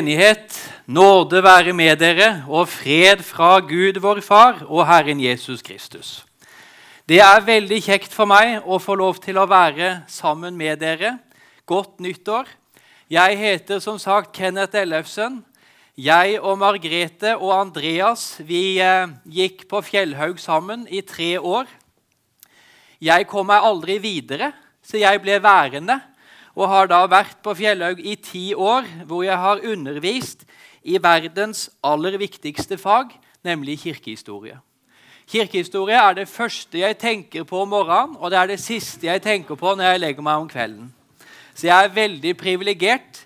menighet, nåde være med dere og fred fra Gud vår Far og Herren Jesus Kristus. Det er veldig kjekt for meg å få lov til å være sammen med dere. Godt nyttår. Jeg heter som sagt Kenneth Ellefsen. Jeg og Margrete og Andreas vi eh, gikk på Fjellhaug sammen i tre år. Jeg kom meg aldri videre, så jeg ble værende og har da vært på Fjellhaug i ti år, hvor jeg har undervist i verdens aller viktigste fag, nemlig kirkehistorie. Kirkehistorie er det første jeg tenker på om morgenen, og det er det siste jeg tenker på når jeg legger meg om kvelden. Så jeg er veldig privilegert,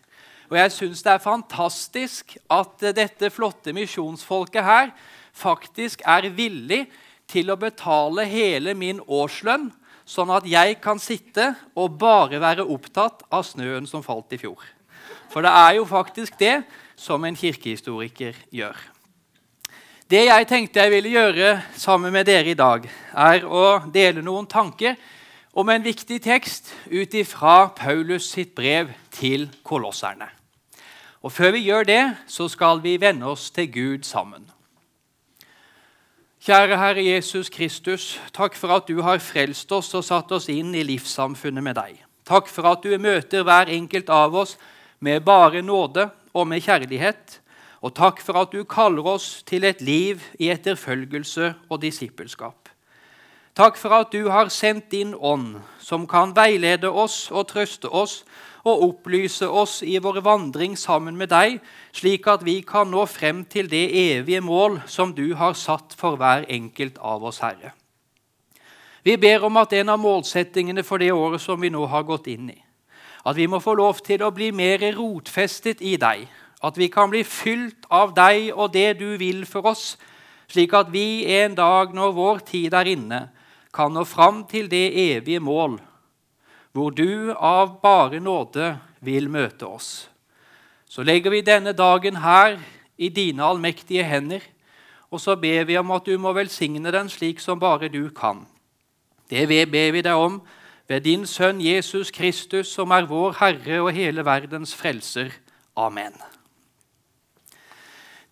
og jeg syns det er fantastisk at dette flotte misjonsfolket her faktisk er villig til å betale hele min årslønn sånn at jeg kan sitte og bare være opptatt av snøen som falt i fjor. For det er jo faktisk det som en kirkehistoriker gjør. Det jeg tenkte jeg ville gjøre sammen med dere i dag, er å dele noen tanker om en viktig tekst ut ifra Paulus sitt brev til kolosserne. Og Før vi gjør det, så skal vi vende oss til Gud sammen. Kjære Herre Jesus Kristus, takk for at du har frelst oss og satt oss inn i livssamfunnet med deg. Takk for at du møter hver enkelt av oss med bare nåde og med kjærlighet. Og takk for at du kaller oss til et liv i etterfølgelse og disippelskap. Takk for at du har sendt din ånd, som kan veilede oss og trøste oss og opplyse oss i vår vandring sammen med deg, slik at vi kan nå frem til det evige mål som du har satt for hver enkelt av oss, Herre. Vi ber om at en av målsettingene for det året som vi nå har gått inn i, at vi må få lov til å bli mer rotfestet i deg, at vi kan bli fylt av deg og det du vil for oss, slik at vi en dag når vår tid er inne, kan nå fram til det evige mål hvor du av bare nåde vil møte oss. Så legger vi denne dagen her i dine allmektige hender, og så ber vi om at du må velsigne den slik som bare du kan. Det ber vi deg om ved din Sønn Jesus Kristus, som er vår Herre og hele verdens frelser. Amen.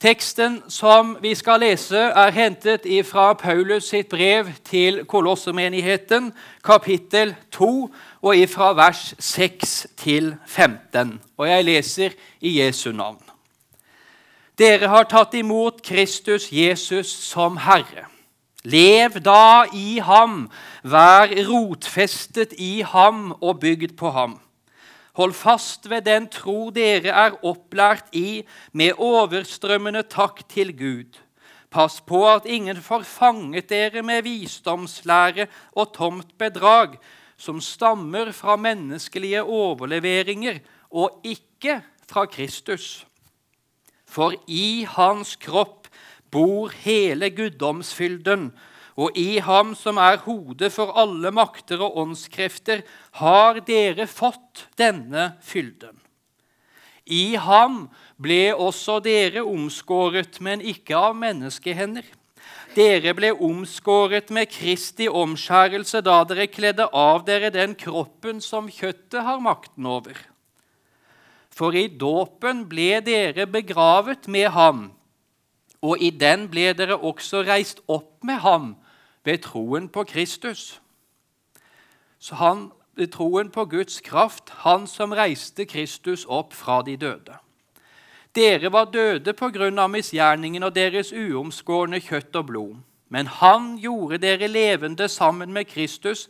Teksten som vi skal lese, er hentet fra Paulus sitt brev til kolossermenigheten, kapittel 2, og ifra vers 6 til 15. Og jeg leser i Jesu navn. Dere har tatt imot Kristus Jesus som Herre. Lev da i ham, vær rotfestet i ham og bygd på ham. Hold fast ved den tro dere er opplært i, med overstrømmende takk til Gud. Pass på at ingen får fanget dere med visdomslære og tomt bedrag, som stammer fra menneskelige overleveringer og ikke fra Kristus. For i hans kropp bor hele guddomsfylden, og i ham som er hodet for alle makter og åndskrefter, har dere fått denne fylden. I ham ble også dere omskåret, men ikke av menneskehender. Dere ble omskåret med Kristi omskjærelse da dere kledde av dere den kroppen som kjøttet har makten over. For i dåpen ble dere begravet med ham, og i den ble dere også reist opp med ham ved troen på Kristus. Så han, ved troen på Guds kraft, han som reiste Kristus opp fra de døde. Dere var døde på grunn av misgjerningen og deres uomskårne kjøtt og blod. Men han gjorde dere levende sammen med Kristus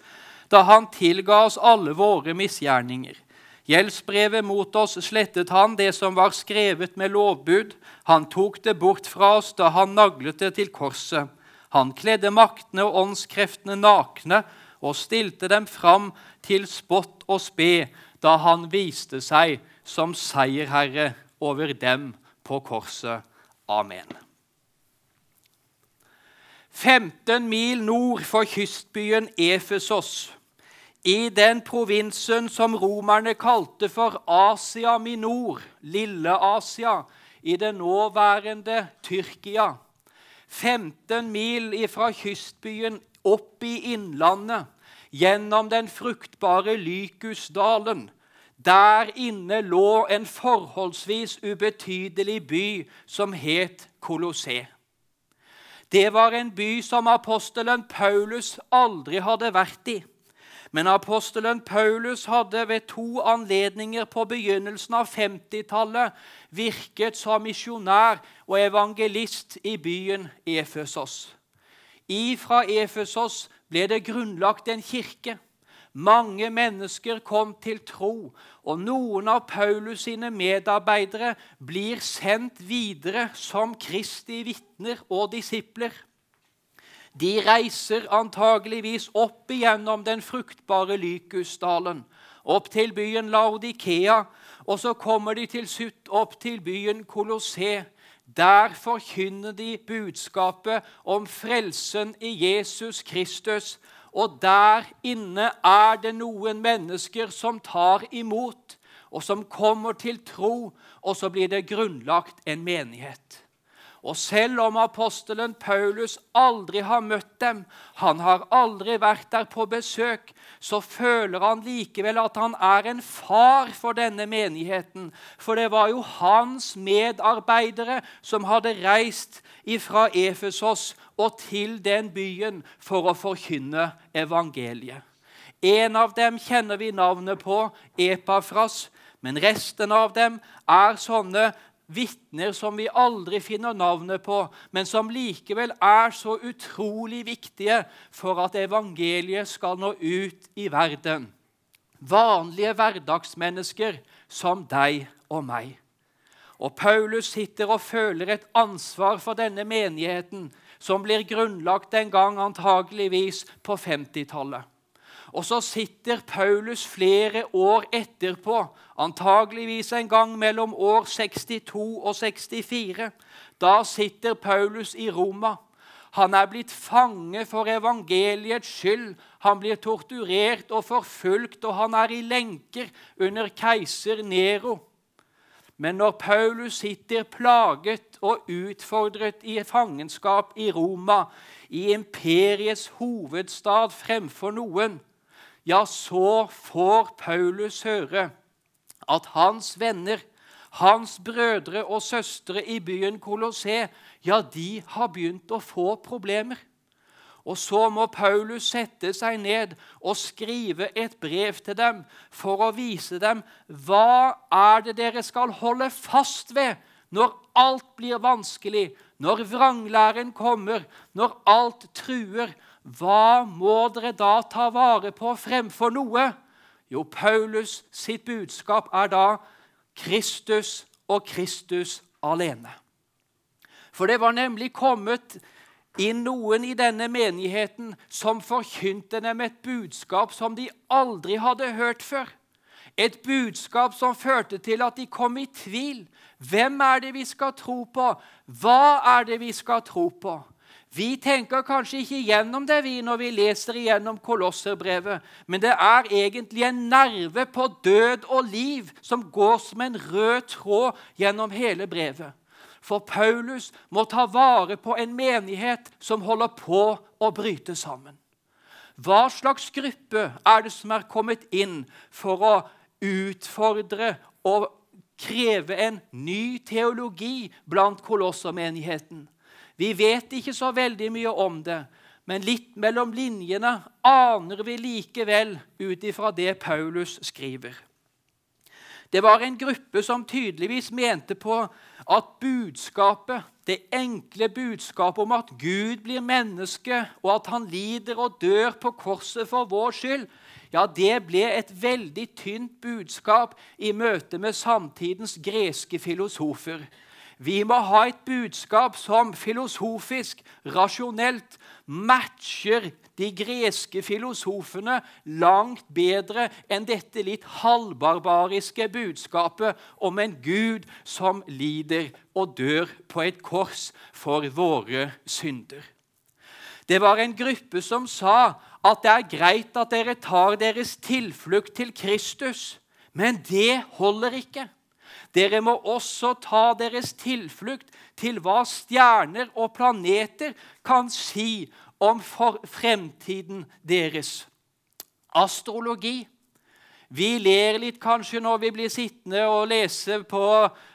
da han tilga oss alle våre misgjerninger. Gjeldsbrevet mot oss slettet han, det som var skrevet med lovbud. Han tok det bort fra oss da han naglet det til korset. Han kledde maktene og åndskreftene nakne og stilte dem fram til spott og spe da han viste seg som seierherre over dem på korset. Amen. 15 mil nord for kystbyen Efesos, i den provinsen som romerne kalte for Asia Minor, Lille-Asia, i det nåværende Tyrkia 15 mil fra kystbyen opp i innlandet, gjennom den fruktbare Lykusdalen. Der inne lå en forholdsvis ubetydelig by som het Kolossé. Det var en by som apostelen Paulus aldri hadde vært i. Men apostelen Paulus hadde ved to anledninger på begynnelsen av 50-tallet virket som misjonær og evangelist i byen Efesos. Ifra Efesos ble det grunnlagt en kirke. Mange mennesker kom til tro, og noen av Paulus sine medarbeidere blir sendt videre som Kristi vitner og disipler. De reiser antageligvis opp igjennom den fruktbare Lykusdalen, opp til byen Laudikea, og så kommer de til slutt opp til byen Kolossé. Der forkynner de budskapet om frelsen i Jesus Kristus, og der inne er det noen mennesker som tar imot, og som kommer til tro, og så blir det grunnlagt en menighet. Og selv om apostelen Paulus aldri har møtt dem, han har aldri vært der på besøk, så føler han likevel at han er en far for denne menigheten. For det var jo hans medarbeidere som hadde reist fra Efesos og til den byen for å forkynne evangeliet. En av dem kjenner vi navnet på, Epafras, men resten av dem er sånne vitner som vi aldri finner navnet på, men som likevel er så utrolig viktige for at evangeliet skal nå ut i verden. Vanlige hverdagsmennesker som deg og meg. Og Paulus sitter og føler et ansvar for denne menigheten, som blir grunnlagt en gang antageligvis på 50-tallet. Og så sitter Paulus flere år etterpå, antageligvis en gang mellom år 62 og 64. Da sitter Paulus i Roma. Han er blitt fange for evangeliets skyld. Han blir torturert og forfulgt, og han er i lenker under keiser Nero. Men når Paulus sitter plaget og utfordret i fangenskap i Roma, i imperiets hovedstad fremfor noen, ja, så får Paulus høre at hans venner, hans brødre og søstre i byen Kolossé, ja, de har begynt å få problemer. Og så må Paulus sette seg ned og skrive et brev til dem for å vise dem hva er det dere skal holde fast ved når alt blir vanskelig, når vranglæren kommer, når alt truer, hva må dere da ta vare på fremfor noe? Jo, Paulus sitt budskap er da Kristus og Kristus alene. For det var nemlig kommet inn noen i denne menigheten som forkynte dem et budskap som de aldri hadde hørt før. Et budskap som førte til at de kom i tvil. Hvem er det vi skal tro på? Hva er det vi skal tro på? Vi tenker kanskje ikke gjennom det vi når vi leser igjennom Kolosserbrevet, men det er egentlig en nerve på død og liv som går som en rød tråd gjennom hele brevet. For Paulus må ta vare på en menighet som holder på å bryte sammen. Hva slags gruppe er det som er kommet inn for å utfordre og kreve en ny teologi blant kolossermenigheten? Vi vet ikke så veldig mye om det, men litt mellom linjene aner vi likevel ut ifra det Paulus skriver. Det var en gruppe som tydeligvis mente på at budskapet, det enkle budskapet om at Gud blir menneske, og at han lider og dør på korset for vår skyld, ja, det ble et veldig tynt budskap i møte med samtidens greske filosofer. Vi må ha et budskap som filosofisk, rasjonelt matcher de greske filosofene langt bedre enn dette litt halvbarbariske budskapet om en Gud som lider og dør på et kors for våre synder. Det var en gruppe som sa at det er greit at dere tar deres tilflukt til Kristus, men det holder ikke. Dere må også ta deres tilflukt til hva stjerner og planeter kan si om fremtiden deres. Astrologi Vi ler litt kanskje når vi blir sittende og lese på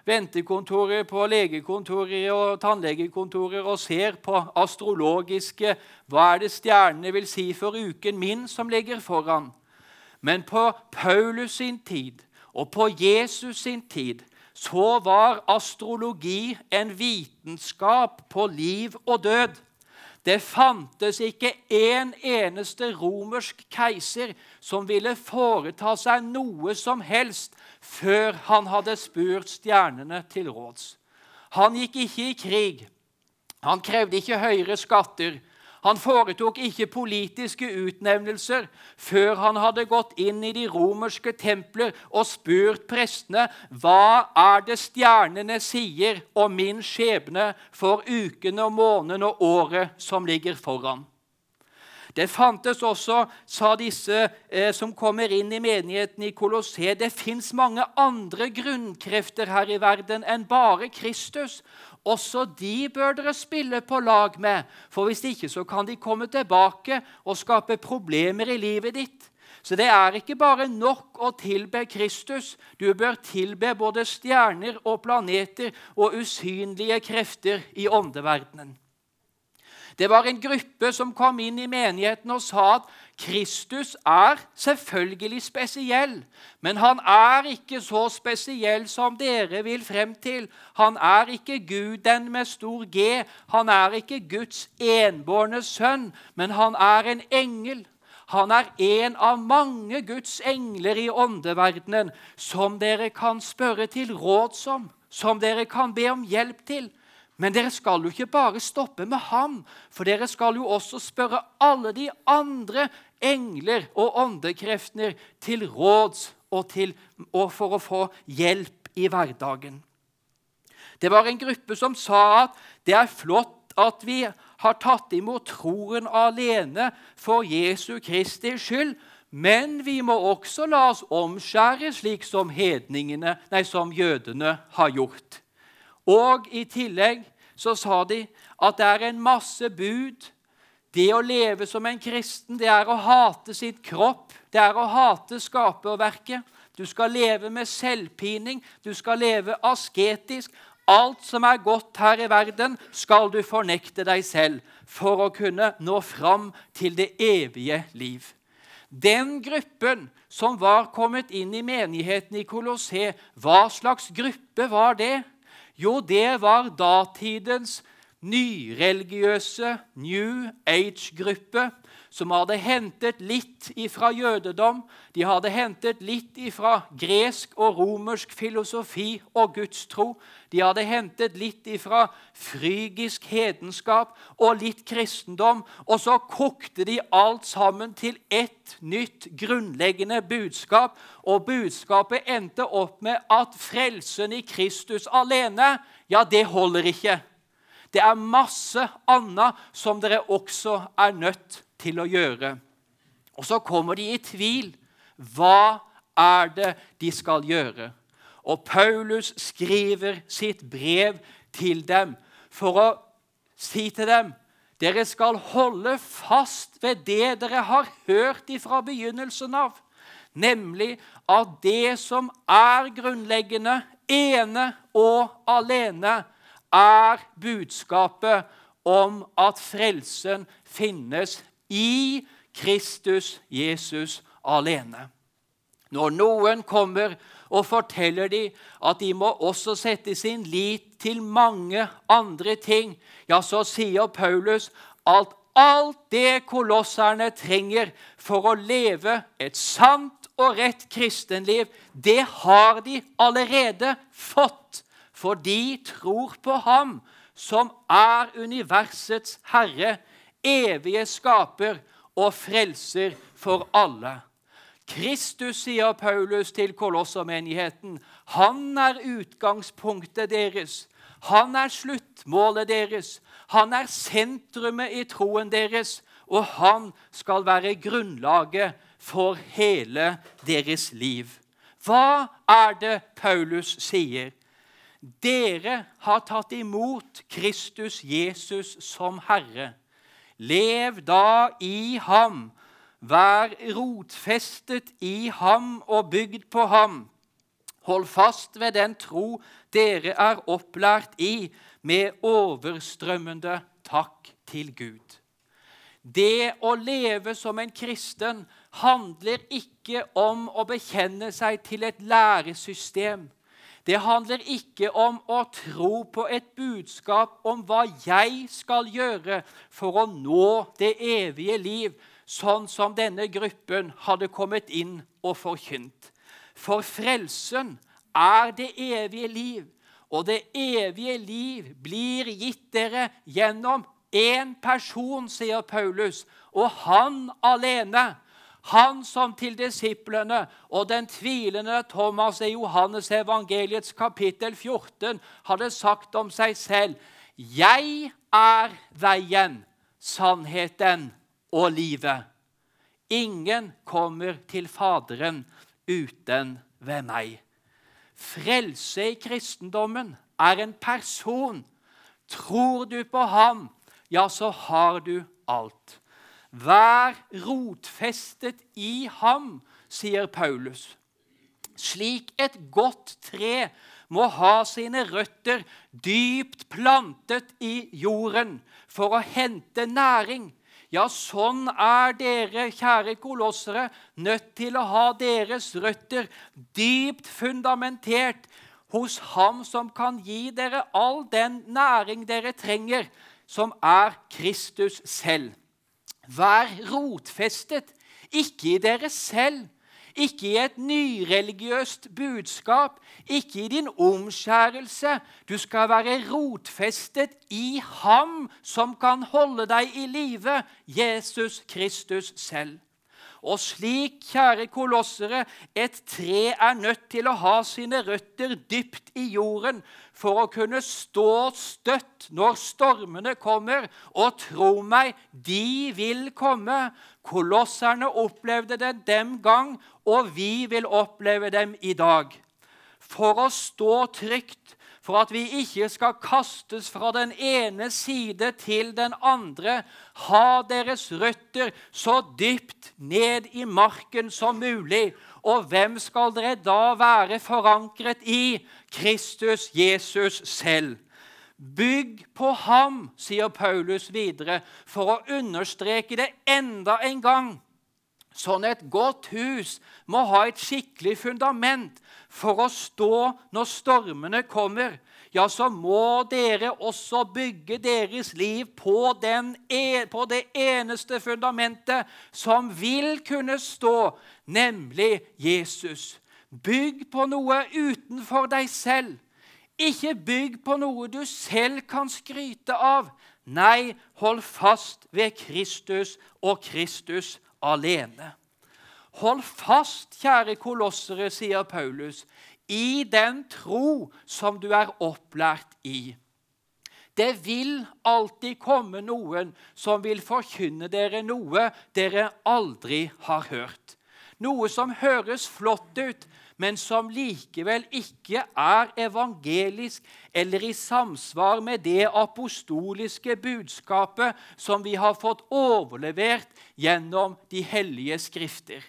ventekontorer, på legekontorer og tannlegekontorer og ser på astrologiske Hva er det stjernene vil si for uken min som ligger foran? Men på Paulus sin tid og på Jesus sin tid så var astrologi en vitenskap på liv og død. Det fantes ikke en eneste romersk keiser som ville foreta seg noe som helst før han hadde spurt stjernene til råds. Han gikk ikke i krig. Han krevde ikke høyere skatter. Han foretok ikke politiske utnevnelser før han hadde gått inn i de romerske templer og spurt prestene hva er det stjernene sier om min skjebne for ukene og månedene og året som ligger foran. Det fantes også, sa disse eh, som kommer inn i menigheten i Kolosseet, det fins mange andre grunnkrefter her i verden enn bare Kristus. Også de bør dere spille på lag med, for hvis ikke så kan de komme tilbake og skape problemer i livet ditt. Så det er ikke bare nok å tilbe Kristus. Du bør tilbe både stjerner og planeter og usynlige krefter i åndeverdenen. Det var en gruppe som kom inn i menigheten og sa at Kristus er selvfølgelig spesiell, men han er ikke så spesiell som dere vil frem til. Han er ikke Gud den med stor G. Han er ikke Guds enbårne sønn, men han er en engel. Han er en av mange Guds engler i åndeverdenen som dere kan spørre til råds om, som dere kan be om hjelp til. Men dere skal jo ikke bare stoppe med ham, for dere skal jo også spørre alle de andre engler og åndekreftene til råds og, til, og for å få hjelp i hverdagen. Det var en gruppe som sa at det er flott at vi har tatt imot troen alene for Jesu Kristi skyld, men vi må også la oss omskjære slik som, nei, som jødene har gjort. Og i tillegg så sa de at det er en masse bud. Det å leve som en kristen, det er å hate sitt kropp. Det er å hate skaperverket. Du skal leve med selvpining. Du skal leve asketisk. Alt som er godt her i verden, skal du fornekte deg selv for å kunne nå fram til det evige liv. Den gruppen som var kommet inn i menigheten i Kolosseum, hva slags gruppe var det? Jo, det var datidens nyreligiøse New Age-gruppe som hadde hentet litt ifra jødedom, de hadde hentet litt ifra gresk og romersk filosofi og gudstro, de hadde hentet litt ifra frygisk hedenskap og litt kristendom, og så kokte de alt sammen til ett nytt grunnleggende budskap, og budskapet endte opp med at frelsen i Kristus alene, ja, det holder ikke. Det er masse annet som dere også er nødt til å gjøre. Og så kommer de i tvil. Hva er det de skal gjøre? Og Paulus skriver sitt brev til dem for å si til dem dere skal holde fast ved det dere har hørt fra begynnelsen av, nemlig at det som er grunnleggende, ene og alene, er budskapet om at frelsen finnes i Kristus Jesus alene. Når noen kommer og forteller dem at de må også sette sin lit til mange andre ting, ja, så sier Paulus at alt det kolosserne trenger for å leve et sant og rett kristenliv, det har de allerede fått for de tror på Ham som er universets herre, evige skaper og frelser for alle. Kristus, sier Paulus til kolossermenigheten, han er utgangspunktet deres. Han er sluttmålet deres. Han er sentrumet i troen deres, og han skal være grunnlaget for hele deres liv. Hva er det Paulus sier? Dere har tatt imot Kristus Jesus som Herre. Lev da i ham, Vær rotfestet i ham og bygd på ham. Hold fast ved den tro dere er opplært i, med overstrømmende takk til Gud. Det å leve som en kristen handler ikke om å bekjenne seg til et læresystem. Det handler ikke om å tro på et budskap om hva jeg skal gjøre for å nå det evige liv, sånn som denne gruppen hadde kommet inn og forkynt. For frelsen er det evige liv, og det evige liv blir gitt dere gjennom én person, sier Paulus, og han alene. Han som til disiplene og den tvilende Thomas i Johannes evangeliets kapittel 14 hadde sagt om seg selv Jeg er veien, sannheten og livet. Ingen kommer til Faderen uten ved meg. Frelse i kristendommen er en person. Tror du på ham, ja, så har du alt. Vær rotfestet i ham, sier Paulus. Slik et godt tre må ha sine røtter dypt plantet i jorden for å hente næring, ja, sånn er dere, kjære kolossere, nødt til å ha deres røtter dypt fundamentert hos Ham som kan gi dere all den næring dere trenger, som er Kristus selv. Vær rotfestet, ikke i dere selv, ikke i et nyreligiøst budskap, ikke i din omskjærelse. Du skal være rotfestet i Ham som kan holde deg i live, Jesus Kristus selv. Og slik, kjære kolossere, et tre er nødt til å ha sine røtter dypt i jorden for å kunne stå støtt når stormene kommer. Og tro meg, de vil komme. Kolosserne opplevde det den gang, og vi vil oppleve dem i dag. For å stå trygt for at vi ikke skal kastes fra den ene side til den andre. Ha deres røtter så dypt ned i marken som mulig. Og hvem skal dere da være forankret i? Kristus Jesus selv. Bygg på ham, sier Paulus videre, for å understreke det enda en gang. Sånn et godt hus må ha et skikkelig fundament for å stå når stormene kommer. Ja, så må dere også bygge deres liv på, den, på det eneste fundamentet som vil kunne stå, nemlig Jesus. Bygg på noe utenfor deg selv. Ikke bygg på noe du selv kan skryte av. Nei, hold fast ved Kristus og Kristus alene. Hold fast, kjære kolossere, sier Paulus, i den tro som du er opplært i. Det vil alltid komme noen som vil forkynne dere noe dere aldri har hørt. Noe som høres flott ut, men som likevel ikke er evangelisk eller i samsvar med det apostoliske budskapet som vi har fått overlevert gjennom de hellige skrifter.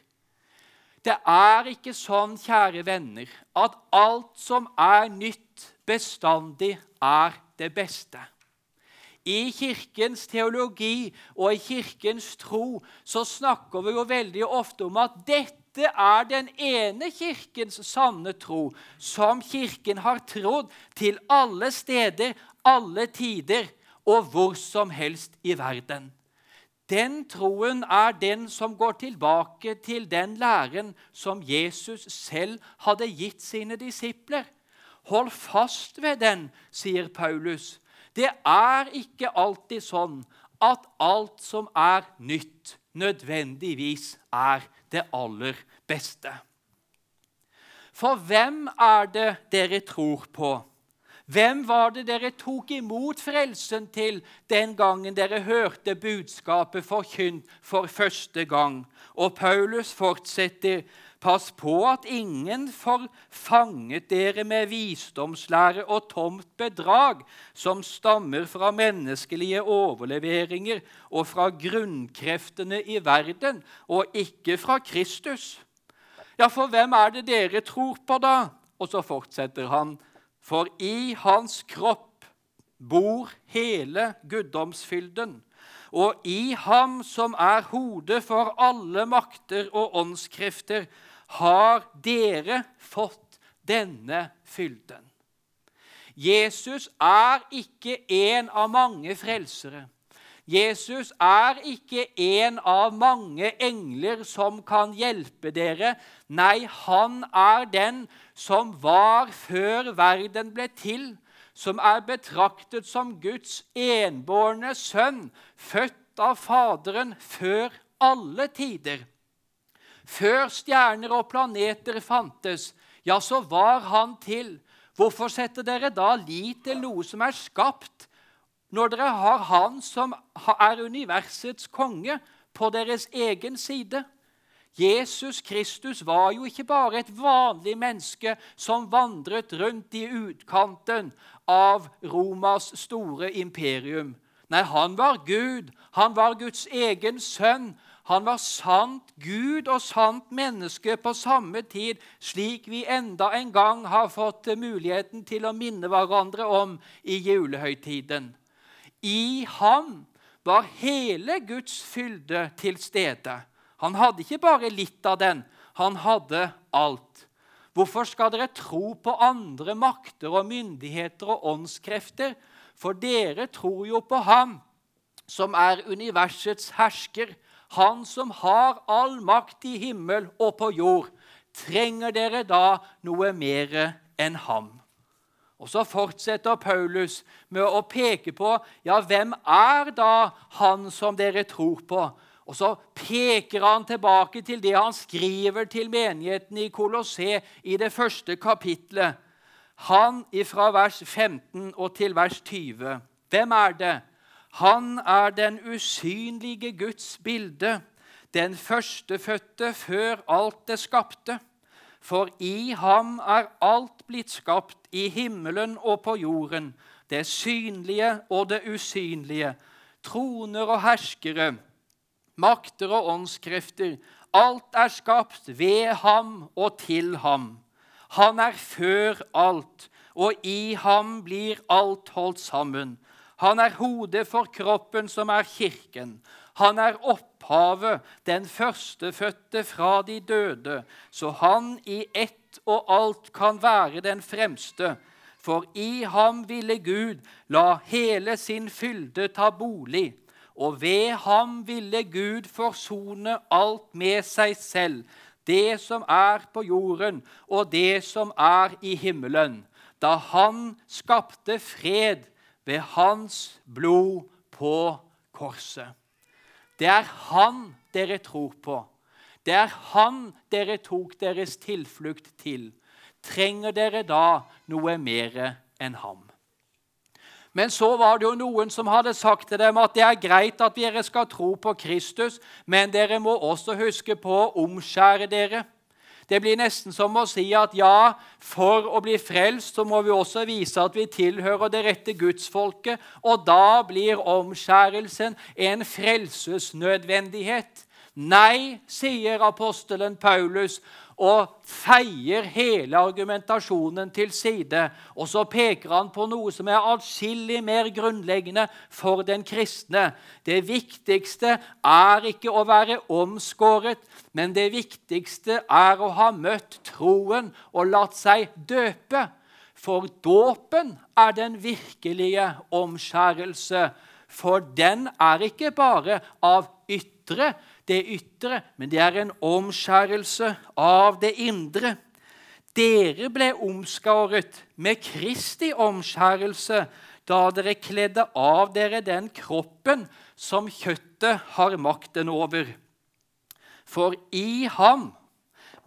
Det er ikke sånn, kjære venner, at alt som er nytt, bestandig er det beste. I Kirkens teologi og i Kirkens tro så snakker vi jo veldig ofte om at dette er den ene Kirkens sanne tro, som Kirken har trodd til alle steder, alle tider og hvor som helst i verden. Den troen er den som går tilbake til den læren som Jesus selv hadde gitt sine disipler. Hold fast ved den, sier Paulus. Det er ikke alltid sånn at alt som er nytt, nødvendigvis er det aller beste. For hvem er det dere tror på? Hvem var det dere tok imot frelsen til den gangen dere hørte budskapet forkynt for første gang? Og Paulus fortsetter Pass på at ingen får fanget dere med visdomslære og tomt bedrag, som stammer fra menneskelige overleveringer og fra grunnkreftene i verden, og ikke fra Kristus. Ja, for hvem er det dere tror på, da? Og så fortsetter han. For i hans kropp bor hele guddomsfylden. Og i ham som er hodet for alle makter og åndskrefter, har dere fått denne fylden. Jesus er ikke en av mange frelsere. Jesus er ikke en av mange engler som kan hjelpe dere. Nei, han er den som var før verden ble til, som er betraktet som Guds enbårne sønn, født av Faderen før alle tider. Før stjerner og planeter fantes, ja, så var han til. Hvorfor setter dere da lit til noe som er skapt, når dere har Han som er universets konge, på deres egen side? Jesus Kristus var jo ikke bare et vanlig menneske som vandret rundt i utkanten av Romas store imperium. Nei, han var Gud. Han var Guds egen sønn. Han var sant Gud og sant menneske på samme tid, slik vi enda en gang har fått muligheten til å minne hverandre om i julehøytiden. I ham var hele Guds fylde til stede. Han hadde ikke bare litt av den, han hadde alt. Hvorfor skal dere tro på andre makter og myndigheter og åndskrefter? For dere tror jo på Ham som er universets hersker, Han som har all makt i himmel og på jord. Trenger dere da noe mer enn ham? Og Så fortsetter Paulus med å peke på ja, hvem er da han som dere tror på. Og så peker han tilbake til det han skriver til menigheten i Kolossé i det første kapitlet. Han fra vers 15 og til vers 20. Hvem er det? Han er den usynlige Guds bilde, den førstefødte før alt det skapte. For i ham er alt blitt skapt, i himmelen og på jorden, det synlige og det usynlige, troner og herskere makter og åndskrefter. Alt er skapt ved ham og til ham. Han er før alt, og i ham blir alt holdt sammen. Han er hodet for kroppen, som er kirken. Han er opphavet, den førstefødte fra de døde, så han i ett og alt kan være den fremste. For i ham ville Gud la hele sin fylde ta bolig og ved ham ville Gud forsone alt med seg selv, det som er på jorden, og det som er i himmelen, da han skapte fred ved hans blod på korset. Det er han dere tror på. Det er han dere tok deres tilflukt til. Trenger dere da noe mer enn ham? Men så var det jo noen som hadde sagt til dem at det er greit at dere skal tro på Kristus, men dere må også huske på å omskjære dere. Det blir nesten som å si at ja, for å bli frelst så må vi også vise at vi tilhører det rette gudsfolket, og da blir omskjærelsen en frelsesnødvendighet. Nei, sier apostelen Paulus, og feier hele argumentasjonen til side. Og så peker han på noe som er atskillig mer grunnleggende for den kristne. Det viktigste er ikke å være omskåret, men det viktigste er å ha møtt troen og latt seg døpe. For dåpen er den virkelige omskjærelse. For den er ikke bare av ytre, det ytre, men det er en omskjærelse av det indre. Dere ble omskåret med Kristi omskjærelse da dere kledde av dere den kroppen som kjøttet har makten over. For i ham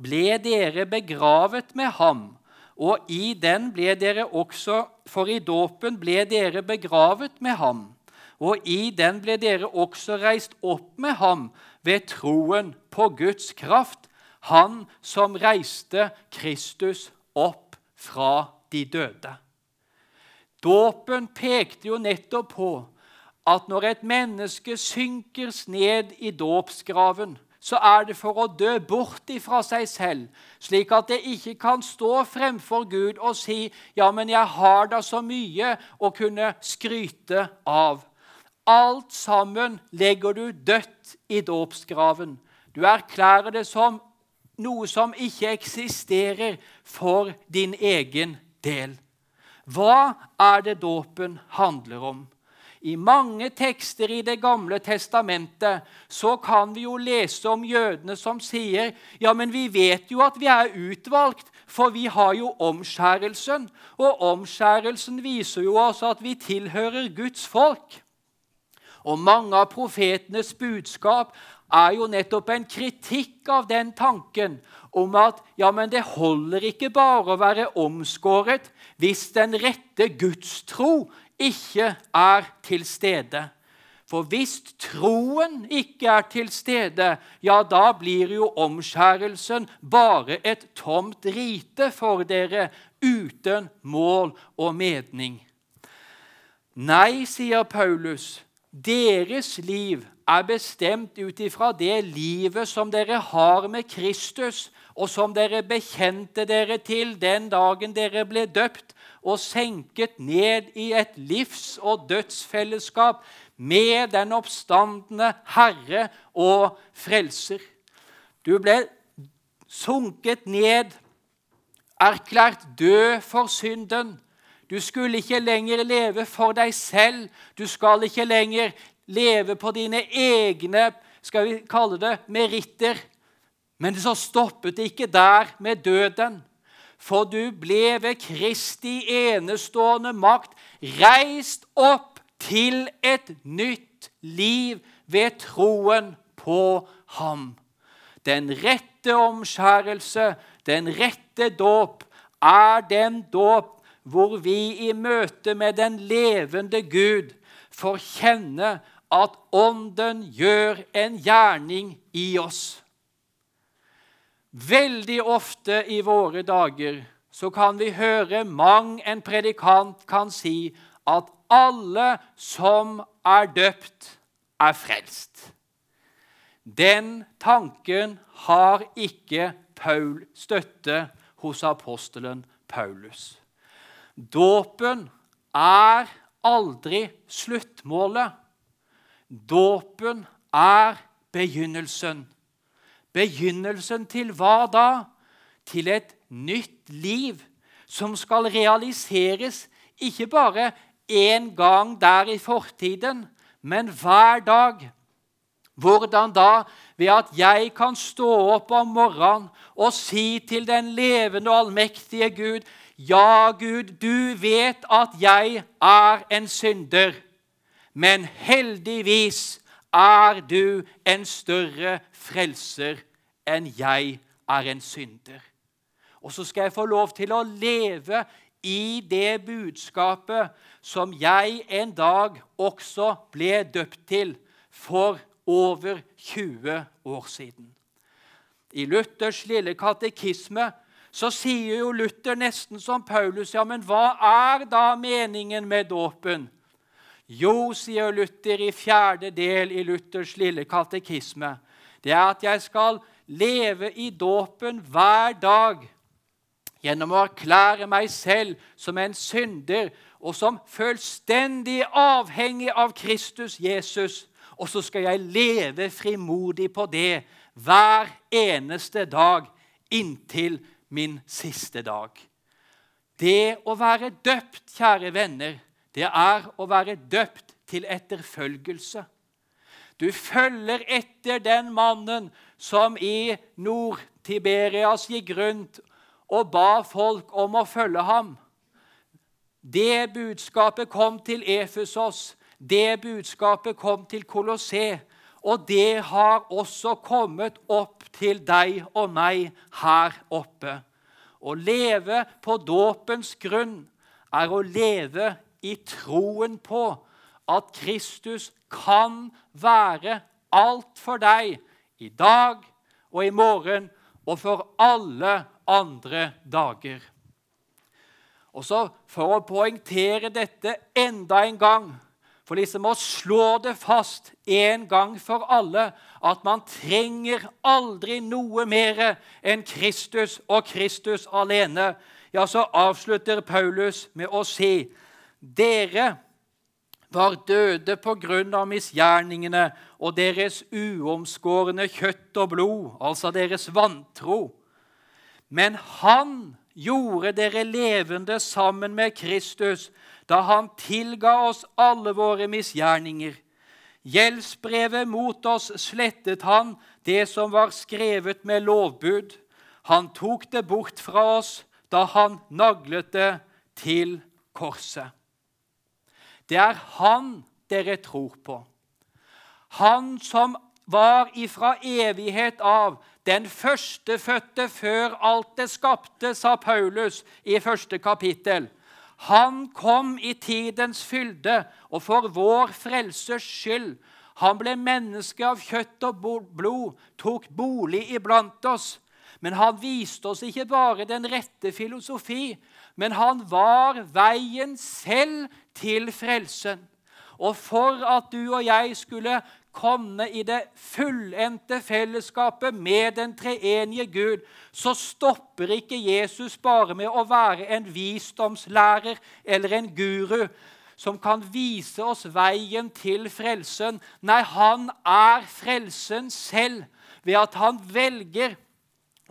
ble dere begravet med ham, og i den ble dere også For i dåpen ble dere begravet med ham, og i den ble dere også reist opp med ham ved troen på Guds kraft, han som reiste Kristus opp fra de døde. Dåpen pekte jo nettopp på at når et menneske synker ned i dåpsgraven, så er det for å dø bort ifra seg selv, slik at det ikke kan stå fremfor Gud og si 'Ja, men jeg har da så mye å kunne skryte av'. Alt sammen legger du dødt i dåpsgraven. Du erklærer det som noe som ikke eksisterer for din egen del. Hva er det dåpen handler om? I mange tekster i Det gamle testamentet så kan vi jo lese om jødene som sier ja, men vi vet jo at vi er utvalgt, for vi har jo omskjærelsen. Og omskjærelsen viser jo også at vi tilhører Guds folk. Og mange av profetenes budskap er jo nettopp en kritikk av den tanken om at ja, men det holder ikke bare å være omskåret hvis den rette gudstro ikke er til stede. For hvis troen ikke er til stede, ja, da blir jo omskjærelsen bare et tomt rite for dere, uten mål og mening. Nei, sier Paulus, deres liv er bestemt ut ifra det livet som dere har med Kristus, og som dere bekjente dere til den dagen dere ble døpt og senket ned i et livs- og dødsfellesskap med den oppstandende Herre og Frelser. Du ble sunket ned, erklært død for synden. Du skulle ikke lenger leve for deg selv. Du skal ikke lenger leve på dine egne skal vi kalle det, meritter. Men så stoppet det ikke der med døden. For du ble ved Kristi enestående makt reist opp til et nytt liv ved troen på ham. Den rette omskjærelse, den rette dåp, er den dåp hvor vi i møte med den levende Gud får kjenne at Ånden gjør en gjerning i oss. Veldig ofte i våre dager så kan vi høre mang en predikant kan si at alle som er døpt, er frelst. Den tanken har ikke Paul støtte hos apostelen Paulus. Dåpen er aldri sluttmålet. Dåpen er begynnelsen. Begynnelsen til hva da? Til et nytt liv som skal realiseres ikke bare én gang der i fortiden, men hver dag. Hvordan da? Ved at jeg kan stå opp om morgenen og si til den levende og allmektige Gud Ja, Gud, du vet at jeg er en synder. Men heldigvis er du en større frelser enn jeg er en synder. Og så skal jeg få lov til å leve i det budskapet som jeg en dag også ble døpt til for over 20 år siden. I Luthers lille katekisme så sier jo Luther nesten som Paulus ja, men hva er da meningen med dåpen? Jo, sier Luther i fjerde del i Luthers lille katekisme, det er at jeg skal leve i dåpen hver dag gjennom å erklære meg selv som en synder og som fullstendig avhengig av Kristus Jesus. Og så skal jeg leve frimodig på det hver eneste dag inntil min siste dag. Det å være døpt, kjære venner, det er å være døpt til etterfølgelse. Du følger etter den mannen som i Nord-Tiberias gikk rundt og ba folk om å følge ham. Det budskapet kom til Efesos, det budskapet kom til Kolosseum. Og det har også kommet opp til deg og meg her oppe. Å leve på dåpens grunn er å leve i troen på at Kristus kan være alt for deg i dag og i morgen og for alle andre dager. Og så For å poengtere dette enda en gang, for liksom å slå det fast en gang for alle at man trenger aldri noe mer enn Kristus og Kristus alene, ja, så avslutter Paulus med å si dere var døde på grunn av misgjerningene og deres uomskårne kjøtt og blod, altså deres vantro. Men han gjorde dere levende sammen med Kristus da han tilga oss alle våre misgjerninger. Gjeldsbrevet mot oss slettet han, det som var skrevet med lovbud. Han tok det bort fra oss da han naglet det til korset. Det er Han dere tror på. Han som var ifra evighet av den førstefødte før alt det skapte, sa Paulus i første kapittel. Han kom i tidens fylde, og for vår frelses skyld. Han ble menneske av kjøtt og blod, tok bolig iblant oss. Men han viste oss ikke bare den rette filosofi, men han var veien selv til frelsen. Og for at du og jeg skulle komme i det fullendte fellesskapet med den treenige Gud, så stopper ikke Jesus bare med å være en visdomslærer eller en guru som kan vise oss veien til frelsen. Nei, han er frelsen selv ved at han velger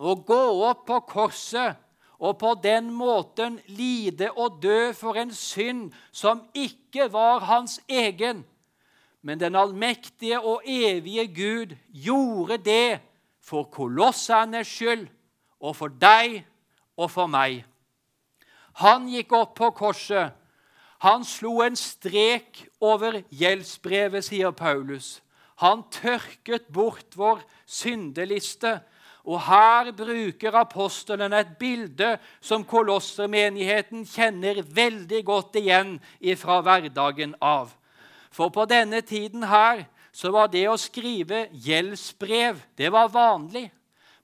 å gå opp på korset og på den måten lide og dø for en synd som ikke var hans egen. Men den allmektige og evige Gud gjorde det for kolossernes skyld og for deg og for meg. Han gikk opp på korset. Han slo en strek over gjeldsbrevet, sier Paulus. Han tørket bort vår syndeliste og Her bruker apostelen et bilde som kolossermenigheten kjenner veldig godt igjen fra hverdagen av. For på denne tiden her så var det å skrive gjeldsbrev det var vanlig.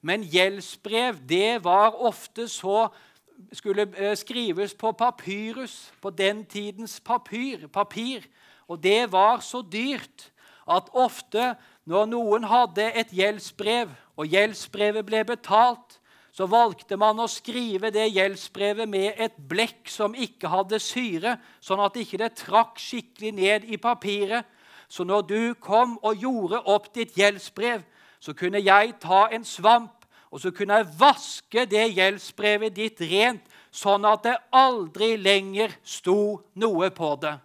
Men gjeldsbrev det var ofte så skulle eh, skrives på papyrus, på den tidens papyr, papir. Og det var så dyrt at ofte når noen hadde et gjeldsbrev og gjeldsbrevet ble betalt, så valgte man å skrive det gjeldsbrevet med et blekk som ikke hadde syre, sånn at ikke det trakk skikkelig ned i papiret. Så når du kom og gjorde opp ditt gjeldsbrev, så kunne jeg ta en svamp og så kunne jeg vaske det gjeldsbrevet ditt rent, sånn at det aldri lenger sto noe på det.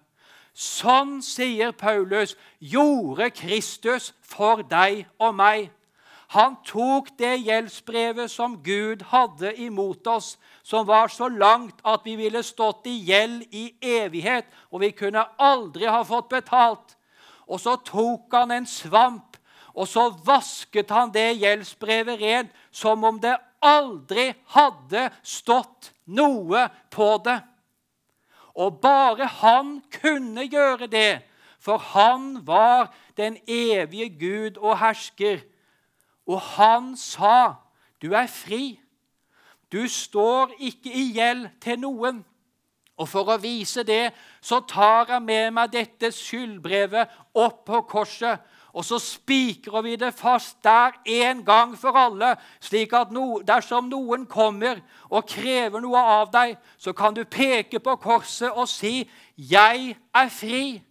Sånn, sier Paulus, gjorde Kristus for deg og meg. Han tok det gjeldsbrevet som Gud hadde imot oss, som var så langt at vi ville stått i gjeld i evighet, og vi kunne aldri ha fått betalt. Og så tok han en svamp, og så vasket han det gjeldsbrevet rent som om det aldri hadde stått noe på det. Og bare han kunne gjøre det, for han var den evige Gud og hersker. Og han sa, 'Du er fri. Du står ikke i gjeld til noen.' Og For å vise det så tar jeg med meg dette skyldbrevet opp på korset. Og så spikrer vi det fast der en gang for alle, slik at no, dersom noen kommer og krever noe av deg, så kan du peke på korset og si, 'Jeg er fri.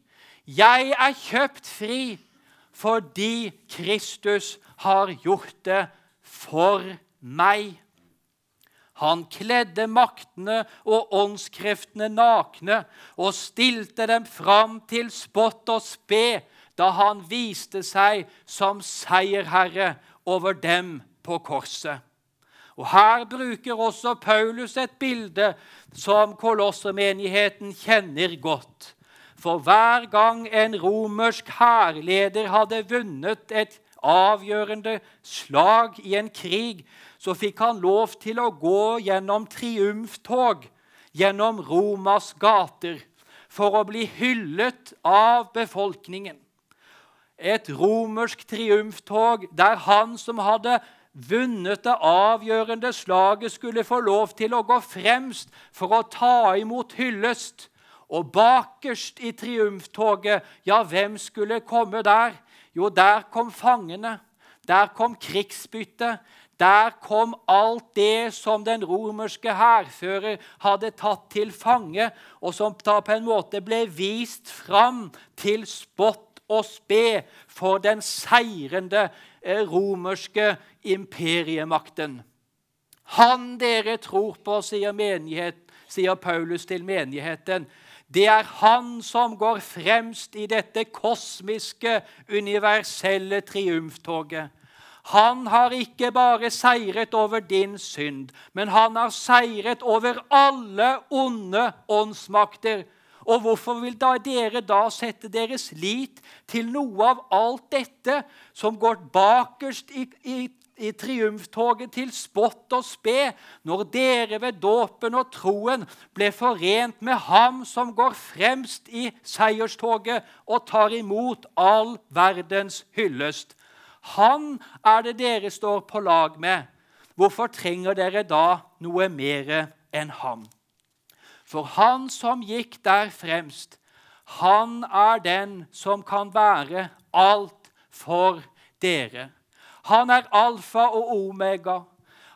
Jeg er kjøpt fri fordi Kristus har gjort det for meg. Han kledde maktene og åndskreftene nakne og stilte dem fram til spott og spe da han viste seg som seierherre over dem på korset. Og Her bruker også Paulus et bilde som kolossermenigheten kjenner godt. For hver gang en romersk hærleder hadde vunnet et avgjørende slag i en krig, så fikk han lov til å gå gjennom triumftog gjennom Romas gater for å bli hyllet av befolkningen. Et romersk triumftog der han som hadde vunnet det avgjørende slaget, skulle få lov til å gå fremst for å ta imot hyllest. Og bakerst i triumftoget, ja, hvem skulle komme der? Jo, der kom fangene. Der kom krigsbyttet. Der kom alt det som den romerske hærfører hadde tatt til fange, og som da på en måte ble vist fram til spott og spe for den seirende eh, romerske imperiemakten. Han dere tror på, sier, sier Paulus til menigheten. Det er han som går fremst i dette kosmiske, universelle triumftoget. Han har ikke bare seiret over din synd, men han har seiret over alle onde åndsmakter. Og hvorfor vil da dere da sette deres lit til noe av alt dette som går bakerst i, i i triumftoget til spott og spe, når dere ved dåpen og troen ble forent med ham som går fremst i seierstoget og tar imot all verdens hyllest. Han er det dere står på lag med. Hvorfor trenger dere da noe mer enn ham? For han som gikk der fremst, han er den som kan være alt for dere. Han er alfa og omega.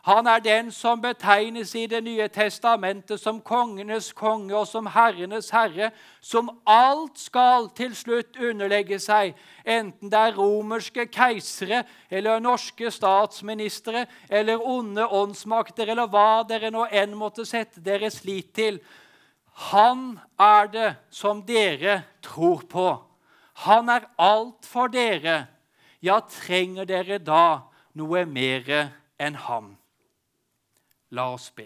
Han er den som betegnes i Det nye testamentet som kongenes konge og som herrenes herre, som alt skal til slutt underlegge seg, enten det er romerske keisere eller norske statsministre eller onde åndsmakter eller hva dere nå enn måtte sette deres lit til. Han er det som dere tror på. Han er alt for dere. Ja, trenger dere da noe mer enn ham? La oss be.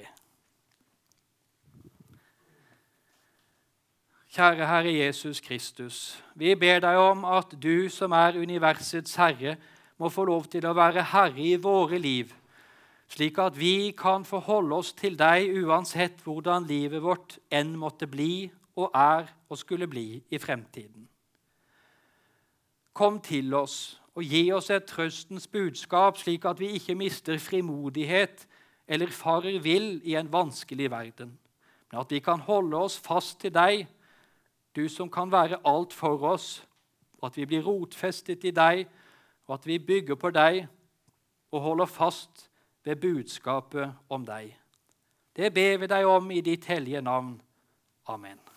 Kjære Herre Jesus Kristus, vi ber deg om at du som er universets herre, må få lov til å være herre i våre liv, slik at vi kan forholde oss til deg uansett hvordan livet vårt enn måtte bli og er og skulle bli i fremtiden. Kom til oss og gi oss et trøstens budskap, slik at vi ikke mister frimodighet eller farer vill i en vanskelig verden, men at vi kan holde oss fast til deg, du som kan være alt for oss, at vi blir rotfestet i deg, og at vi bygger på deg og holder fast ved budskapet om deg. Det ber vi deg om i ditt hellige navn. Amen.